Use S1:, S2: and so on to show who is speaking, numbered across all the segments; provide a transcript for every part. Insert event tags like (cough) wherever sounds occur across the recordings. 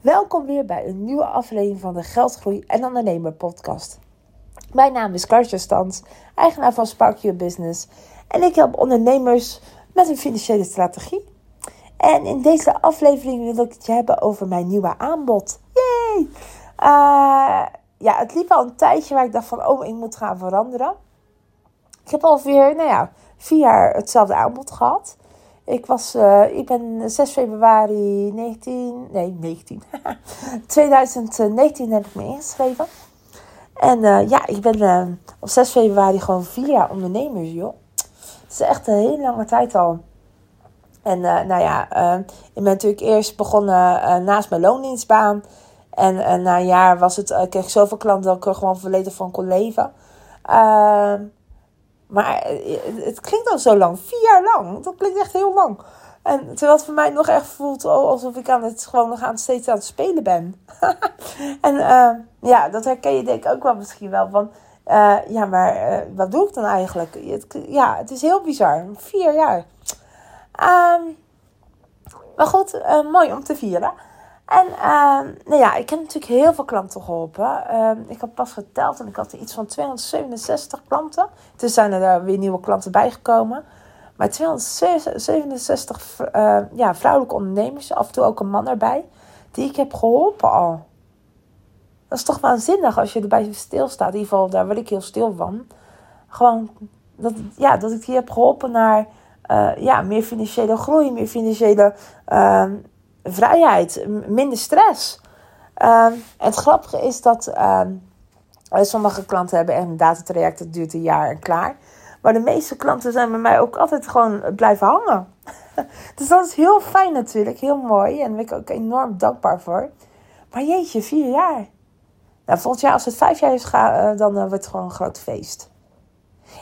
S1: Welkom weer bij een nieuwe aflevering van de Geldgroei en Ondernemer podcast. Mijn naam is Kartje Stans, eigenaar van Spark Your Business. En ik help ondernemers met een financiële strategie. En in deze aflevering wil ik het je hebben over mijn nieuwe aanbod. Yay! Uh, ja, het liep al een tijdje waar ik dacht van, oh, ik moet gaan veranderen. Ik heb alweer, nou ja, vier jaar hetzelfde aanbod gehad. Ik, was, uh, ik ben 6 februari 19, nee 19, 2019 (laughs) heb ik me ingeschreven. En uh, ja, ik ben uh, op 6 februari gewoon vier jaar ondernemer, joh. Het is echt een hele lange tijd al. En nou ja, ik ben natuurlijk eerst begonnen naast mijn loondienstbaan. En na een jaar was het, kreeg ik zoveel klanten dat ik er gewoon volledig van kon leven. Ehm, maar het klinkt al zo lang. Vier jaar lang. Dat klinkt echt heel lang. En terwijl het voor mij nog echt voelt alsof ik aan het, gewoon nog aan, steeds aan het spelen ben. (laughs) en uh, ja, dat herken je denk ik ook wel misschien wel. Van, uh, ja, maar wat doe ik dan eigenlijk? Ja, het is heel bizar. Vier jaar. Um, maar goed, mooi om te vieren. En uh, nou ja, ik heb natuurlijk heel veel klanten geholpen. Uh, ik had pas geteld en ik had iets van 267 klanten. Toen zijn er weer nieuwe klanten bijgekomen. Maar 267 uh, eh, ja, vrouwelijke ondernemers, af en toe ook een man erbij, die ik heb geholpen al. Dat is toch waanzinnig als je erbij stilstaat. In ieder geval, daar word ik heel stil van. Gewoon dat, ja, dat ik die heb geholpen naar uh, ja, meer financiële groei, meer financiële ehm, vrijheid, minder stress. Um, het grappige is dat um, sommige klanten hebben echt een datatraject dat duurt een jaar en klaar. Maar de meeste klanten zijn bij mij ook altijd gewoon blijven hangen. (laughs) dus dat is heel fijn natuurlijk, heel mooi. En daar ben ik ook enorm dankbaar voor. Maar jeetje, vier jaar. Nou, volgend jaar als het vijf jaar is, uh, dan uh, wordt het gewoon een groot feest.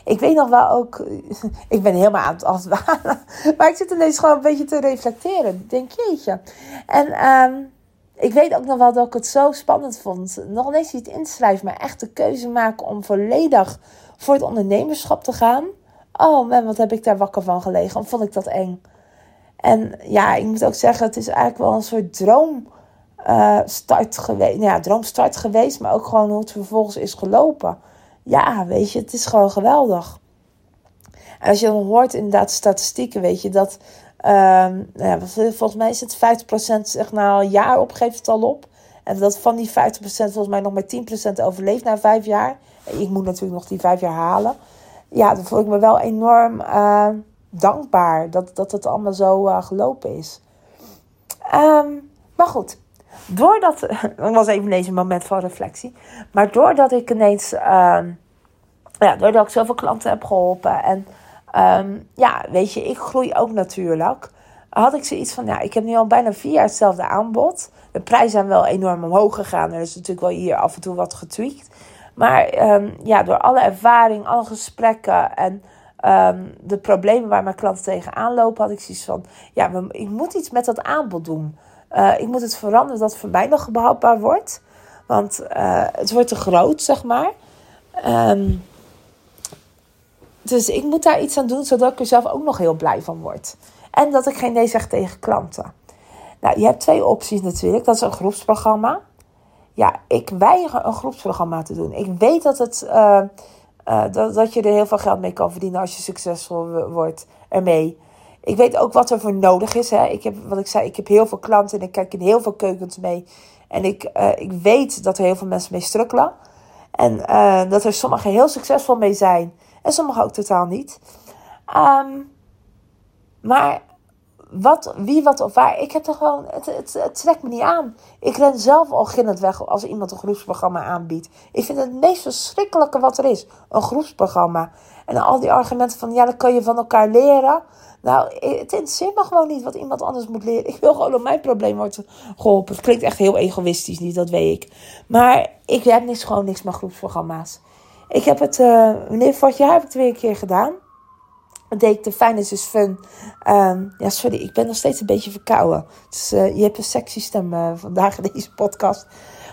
S1: Ik weet nog wel ook, (laughs) ik ben helemaal aan het afdwalen. (laughs) Maar ik zit ineens gewoon een beetje te reflecteren. Denk, jeetje. En um, ik weet ook nog wel dat ik het zo spannend vond. Nog ineens iets inschrijven, maar echt de keuze maken om volledig voor het ondernemerschap te gaan. Oh man, wat heb ik daar wakker van gelegen. Vond ik dat eng. En ja, ik moet ook zeggen, het is eigenlijk wel een soort droom. Uh, start geweest. Nou ja, droomstart geweest, maar ook gewoon hoe het vervolgens is gelopen ja, weet je, het is gewoon geweldig. En als je dan hoort inderdaad statistieken, weet je, dat um, ja, volgens mij is het 50% zeg nou een jaar op, geeft het al op. En dat van die 50% volgens mij nog maar 10% overleeft na vijf jaar. Ik moet natuurlijk nog die vijf jaar halen. Ja, dan voel ik me wel enorm uh, dankbaar dat, dat het allemaal zo uh, gelopen is. Um, maar goed, doordat, dat was even deze moment van reflectie. Maar doordat ik ineens, uh, ja, doordat ik zoveel klanten heb geholpen. En um, ja, weet je, ik groei ook natuurlijk. Had ik zoiets van, ja, ik heb nu al bijna vier jaar hetzelfde aanbod. De prijzen zijn wel enorm omhoog gegaan. Er is natuurlijk wel hier af en toe wat getweakt. Maar um, ja, door alle ervaring, alle gesprekken en de problemen waar mijn klanten tegenaan lopen, had ik zoiets van: ja, ik moet iets met dat aanbod doen. Uh, ik moet het veranderen dat het voor mij nog behapbaar wordt. Want uh, het wordt te groot, zeg maar. Um, dus ik moet daar iets aan doen, zodat ik er zelf ook nog heel blij van word. En dat ik geen nee zeg tegen klanten. Nou, je hebt twee opties natuurlijk. Dat is een groepsprogramma. Ja, ik weiger een groepsprogramma te doen. Ik weet dat, het, uh, dat, dat je er heel veel geld mee kan verdienen als je succesvol wordt ermee. Ik weet ook wat er voor nodig is. Hè. Ik heb, wat ik zei, ik heb heel veel klanten en ik kijk in heel veel keukens mee. En ik, uh, ik weet dat er heel veel mensen mee strukkelen. En uh, dat er sommigen heel succesvol mee zijn. En sommigen ook totaal niet. Um, maar wat, wie, wat of waar. Ik heb er gewoon, het, het, trekt me niet aan. Ik ren zelf al gillend weg als iemand een groepsprogramma aanbiedt. Ik vind het meest verschrikkelijke wat er is. Een groepsprogramma. En al die argumenten van, ja, dat kan je van elkaar leren. Nou, het interesseert me gewoon niet wat iemand anders moet leren. (laughs) Ik wil gewoon op mijn probleem worden geholpen. Het klinkt echt heel egoïstisch, niet, dat weet ik. Maar ik heb niks, gewoon niks met groepsprogramma's. Ik heb het, uh, wanneer vorig jaar heb ik een keer gedaan. Deed de Finance is Fun. Um, ja, sorry, ik ben nog steeds een beetje verkouden. Dus uh, je hebt een sexy stem uh, vandaag in deze podcast.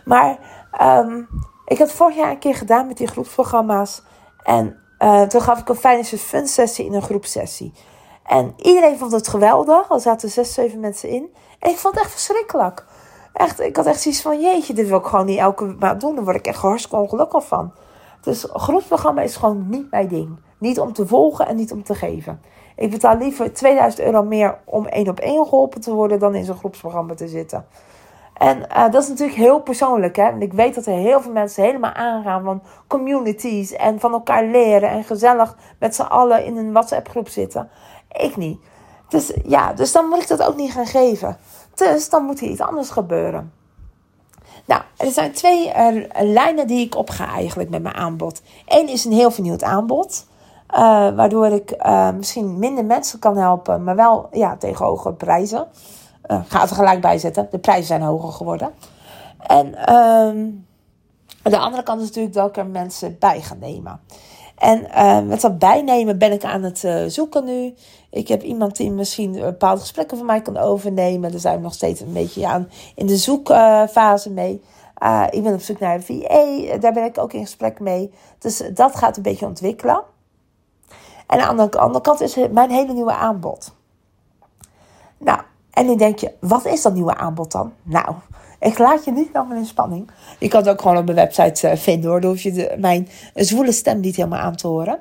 S1: Maar um, ik had vorig jaar een keer gedaan met die groepsprogramma's. En toen gaf ik een Finance is Fun sessie in een groepsessie. En iedereen vond het geweldig. Er zaten zes, zeven mensen in. En ik vond het echt verschrikkelijk. echt, ik had echt zoiets van, jeetje, dit wil ik gewoon niet elke maand doen. Daar word ik echt hartstikke ongelukkig van. Dus groepsprogramma is gewoon niet mijn ding. Niet om te volgen en niet om te geven. Ik betaal liever 2000 euro meer om één op één geholpen te worden dan in zo'n groepsprogramma te zitten. En uh, dat is natuurlijk heel persoonlijk. Hè? En ik weet dat er heel veel mensen helemaal aangaan van communities en van elkaar leren en gezellig met z'n allen in een WhatsApp groep zitten. Ik niet. Dus ja, dus dan moet ik dat ook niet gaan geven. Dus dan moet er iets anders gebeuren. Nou, er zijn twee uh, lijnen die ik opga eigenlijk met mijn aanbod. Eén is een heel vernieuwd aanbod. Uh, waardoor ik uh, misschien minder mensen kan helpen, maar wel ja, tegen hogere prijzen. Uh, ga het er gelijk bij zetten. De prijzen zijn hoger geworden. En uh, de andere kant is natuurlijk dat ik er mensen bij ga nemen. En met dat bijnemen ben ik aan het zoeken nu. Ik heb iemand die misschien bepaalde gesprekken van mij kan overnemen. Daar zijn we nog steeds een beetje aan in de zoekfase mee. Ik ben op zoek naar een VA. Daar ben ik ook in gesprek mee. Dus dat gaat een beetje ontwikkelen. En aan de andere kant is mijn hele nieuwe aanbod. Nou, en dan denk je, wat is dat nieuwe aanbod dan? Nou, ik laat je niet helemaal in spanning. Je kan het ook gewoon op mijn website uh, vinden hoor. Dan hoef je mijn zwoele stem niet helemaal aan te horen.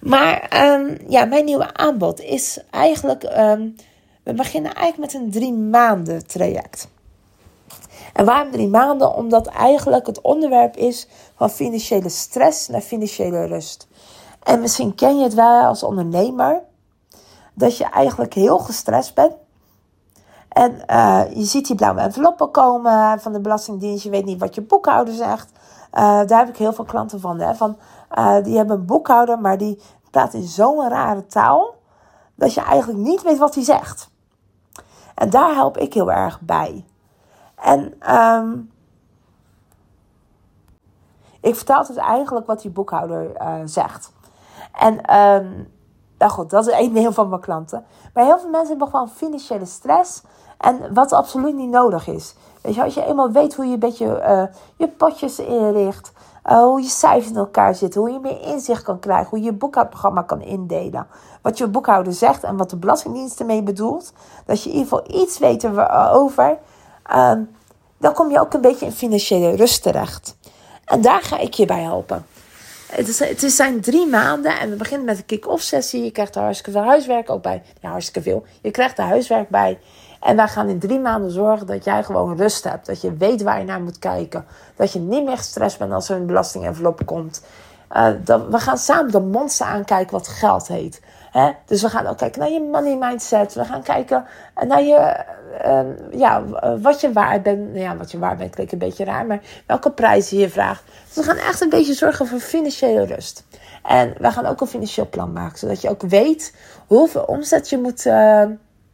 S1: Maar um, ja, mijn nieuwe aanbod is eigenlijk... Um, we beginnen eigenlijk met een drie maanden traject. En waarom drie maanden? Omdat eigenlijk het onderwerp is van financiële stress naar financiële rust. En misschien ken je het wel als ondernemer. Dat je eigenlijk heel gestrest bent. En uh, je ziet die blauwe enveloppen komen van de Belastingdienst. Je weet niet wat je boekhouder zegt. Uh, daar heb ik heel veel klanten van. Hè? van uh, die hebben een boekhouder, maar die praat in zo'n rare taal. Dat je eigenlijk niet weet wat hij zegt. En daar help ik heel erg bij. En um, ik vertaal dus eigenlijk wat die boekhouder zegt. En um, nou goed, dat is een deel van mijn klanten. Maar heel veel mensen hebben gewoon financiële stress. En wat absoluut niet nodig is. Weet je, als je eenmaal weet hoe je een beetje uh, je potjes inricht. Uh, hoe je cijfers in elkaar zitten. Hoe je meer inzicht kan krijgen. Hoe je je boekhoudprogramma kan indelen. Wat je boekhouder zegt en wat de Belastingdienst ermee bedoelt. Dat je in ieder geval iets weet erover. Uh, dan kom je ook een beetje in financiële rust terecht. En daar ga ik je bij helpen. Het, is, zijn drie maanden en we beginnen met een kick-off sessie. Je krijgt er hartstikke veel huiswerk ook bij. Ja, hartstikke veel. Je krijgt er huiswerk bij. En wij gaan in drie maanden zorgen dat jij gewoon rust hebt. Dat je weet waar je naar moet kijken. Dat je niet meer gestrest bent als er een belastingenvelop komt. Dat, we gaan samen de monster aankijken wat geld heet. Hè? Dus we gaan ook kijken naar je money mindset. We gaan kijken naar je, uh, ja, wat je waard bent. Ja, wat je waard bent klinkt een beetje raar, maar welke prijzen je vraagt. Dus we gaan echt een beetje zorgen voor financiële rust. En we gaan ook een financieel plan maken, zodat je ook weet hoeveel omzet je moet uh,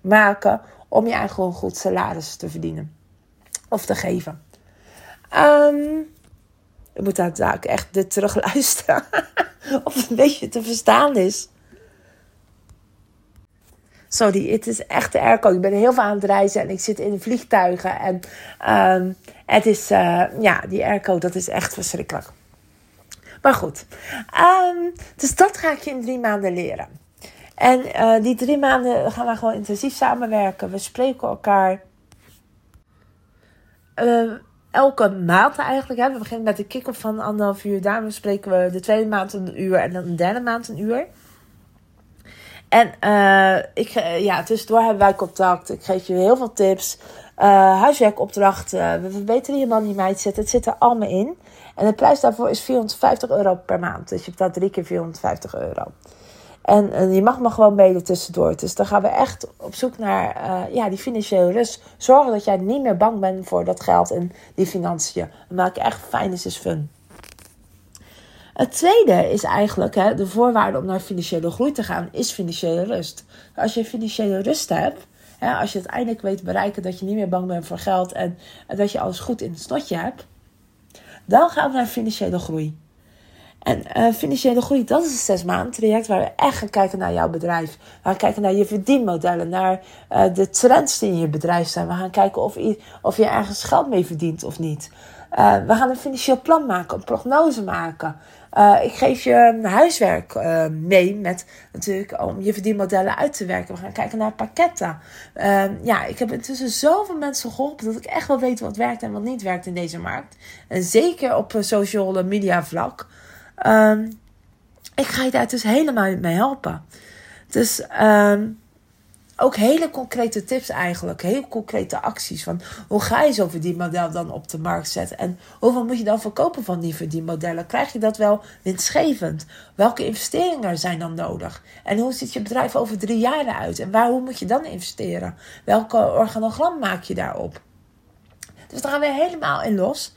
S1: maken om je eigen goed salaris te verdienen of te geven. Um, ik moet daar echt dit terugluisteren. (laughs) of het een beetje te verstaan is. Sorry, het is echt de airco. Ik ben heel veel aan het reizen en ik zit in vliegtuigen. En um, het is, uh, ja, die airco, dat is echt verschrikkelijk. Maar goed, um, dus dat ga ik je in drie maanden leren. En uh, die drie maanden gaan we gewoon intensief samenwerken. We spreken elkaar. Uh, elke maand eigenlijk. Hè. We beginnen met de kick-off van anderhalf uur. Daarom spreken we de tweede maand een uur en dan de derde maand een uur. En uh, ik, ja, tussendoor hebben wij contact. Ik geef je heel veel tips. Uh, huiswerkopdrachten. We verbeteren je money mindset. Het zit er allemaal in. En de prijs daarvoor is 450 euro per maand. Dus je betaalt drie keer 450 euro. En, je mag maar gewoon mede tussendoor. Dus dan gaan we echt op zoek naar ja, die financiële rust. Zorgen dat jij niet meer bang bent voor dat geld en die financiën. We maken echt finance is fun. Het tweede is eigenlijk hè, de voorwaarde om naar financiële groei te gaan, is financiële rust. Als je financiële rust hebt, hè, als je uiteindelijk weet bereiken dat je niet meer bang bent voor geld en, dat je alles goed in het snotje hebt, dan gaan we naar financiële groei. En uh, financiële groei, dat is een zes maanden traject waar we echt gaan kijken naar jouw bedrijf. We gaan kijken naar je verdienmodellen, naar uh, de trends die in je bedrijf zijn. We gaan kijken of of je ergens geld mee verdient of niet. Uh, we gaan een financieel plan maken, een prognose maken. Uh, ik geef je huiswerk uh, mee met natuurlijk om je verdienmodellen uit te werken. We gaan kijken naar pakketten. Uh, ja, ik heb intussen zoveel mensen geholpen dat ik echt wel weet wat werkt en wat niet werkt in deze markt. En zeker op social media vlak. Ehm, ik ga je daar dus helemaal mee helpen. Dus ook hele concrete tips eigenlijk. Heel concrete acties. Van hoe ga je zo'n verdienmodel dan op de markt zetten? En hoeveel moet je dan verkopen van die verdienmodellen? Krijg je dat wel winstgevend? Welke investeringen zijn dan nodig? En hoe ziet je bedrijf over drie jaar eruit? En waar, hoe moet je dan investeren? Welke organogram maak je daarop? Dus daar gaan we helemaal in los.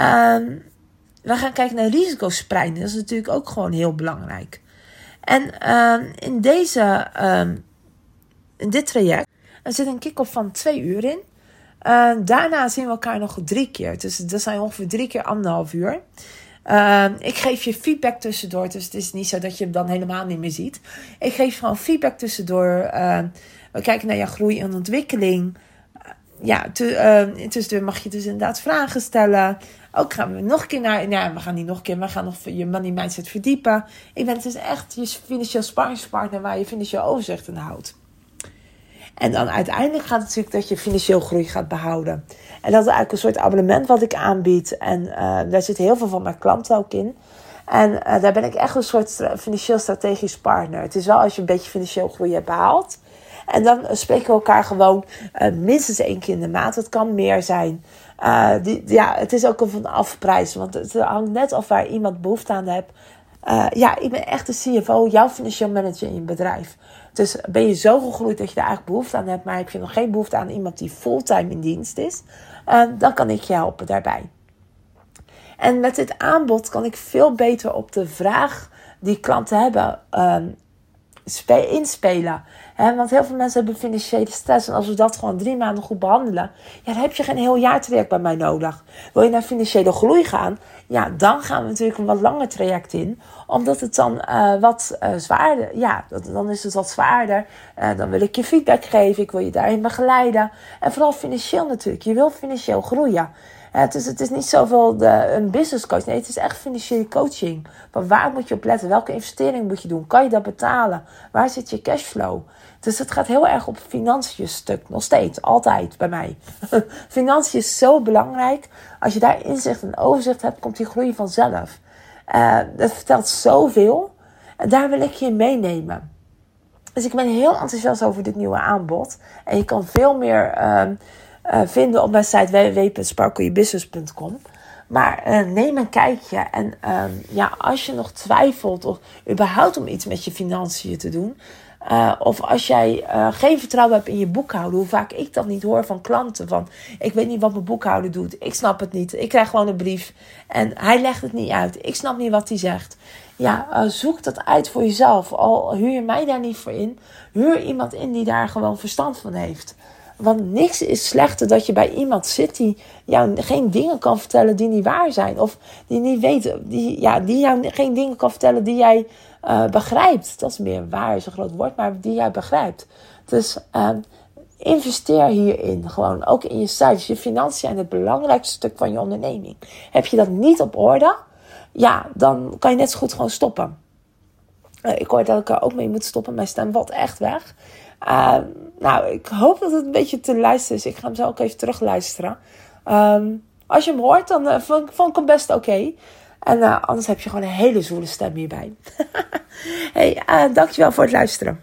S1: Um, we gaan kijken naar risicospreiding. Dat is natuurlijk ook gewoon heel belangrijk. En um, in deze... Um, in dit traject. Er zit een kick-off van twee uur in. Uh, daarna zien we elkaar nog drie keer. Dus dat zijn ongeveer drie keer anderhalf uur. Uh, ik geef je feedback tussendoor. Dus het is niet zo dat je hem dan helemaal niet meer ziet. Ik geef gewoon feedback tussendoor. Uh, we kijken naar jouw groei en ontwikkeling. ja, tussendoor mag je dus inderdaad vragen stellen. Ook gaan we nog een keer naar. Nou, we gaan niet nog een keer. We gaan nog je money mindset verdiepen. Ik ben dus echt je financieel sparringspartner waar je financieel overzicht in houdt. En dan uiteindelijk gaat het natuurlijk dat je financieel groei gaat behouden. En dat is eigenlijk een soort abonnement wat ik aanbied. En uh, daar zit heel veel van mijn klanten ook in. En uh, daar ben ik echt een soort financieel strategisch partner. Het is wel als je een beetje financieel groei hebt behaald. En dan spreken we elkaar gewoon uh, minstens één keer in de maand. Het kan meer zijn. die, ja, het is ook een van afprijs. Want het hangt net af waar iemand behoefte aan hebt. ja, ik ben echt de CFO, jouw financieel manager in je bedrijf. Dus ben je zo gegroeid dat je daar eigenlijk behoefte aan hebt, maar heb je nog geen behoefte aan iemand die fulltime in dienst is, uh, dan kan ik je helpen daarbij. En met dit aanbod kan ik veel beter op de vraag die klanten hebben uh, inspelen. Want heel veel mensen hebben financiële stress. En als we dat gewoon drie maanden goed behandelen, ja, dan heb je geen heel jaar traject bij mij nodig. Wil je naar financiële groei gaan, ja, dan gaan we natuurlijk een wat langer traject in. Omdat het dan uh, wat uh, zwaarder, ja, dan is het wat zwaarder. Uh, dan wil ik je feedback geven, ik wil je daarin begeleiden. En vooral financieel natuurlijk. Je wil financieel groeien. Het is, het is niet zoveel de, een business coach. Nee, het is echt financiële coaching. Waar moet je op letten? Welke investering moet je doen? Kan je dat betalen? Waar zit je cashflow? Dus het gaat heel erg op financiën stuk. Nog steeds. Altijd bij mij. (laughs) financiën is zo belangrijk. Als je daar inzicht en overzicht hebt, komt die groei vanzelf. Uh, dat vertelt zoveel. En daar wil ik je meenemen. Dus ik ben heel enthousiast over dit nieuwe aanbod. En je kan veel meer uh, uh, vinden op mijn site www.sparkleyourbusiness.com. Maar uh, neem een kijkje. En ehm, ja, als je nog twijfelt of überhaupt om iets met je financiën te doen, uh, of als jij geen vertrouwen hebt in je boekhouden, hoe vaak ik dat niet hoor van klanten. Van ik weet niet wat mijn boekhouder doet. Ik snap het niet. Ik krijg gewoon een brief en hij legt het niet uit. Ik snap niet wat hij zegt. Ja, zoek dat uit voor jezelf. Al huur je mij daar niet voor in. Huur iemand in die daar gewoon verstand van heeft. Want niks is slechter dat je bij iemand zit die jou geen dingen kan vertellen die niet waar zijn. Of die niet weet, die, ja, die jou geen dingen kan vertellen die jij uh, begrijpt. Dat is meer waar, is een groot woord, maar die jij begrijpt. Dus uh, investeer hierin. Gewoon ook in je cijfers. Je financiën zijn het belangrijkste stuk van je onderneming. Heb je dat niet op orde? Ja, dan kan je net zo goed gewoon stoppen. Uh, ik hoor dat ik er ook mee moet stoppen. Mijn stem valt echt weg. Uh, nou, ik hoop dat het een beetje te luisteren is. Ik ga hem zo ook even terugluisteren. Um, als je hem hoort, dan uh, vond, ik hem best oké. En uh, anders heb je gewoon een hele zwoele stem hierbij. (laughs) hey, uh, dankjewel voor het luisteren.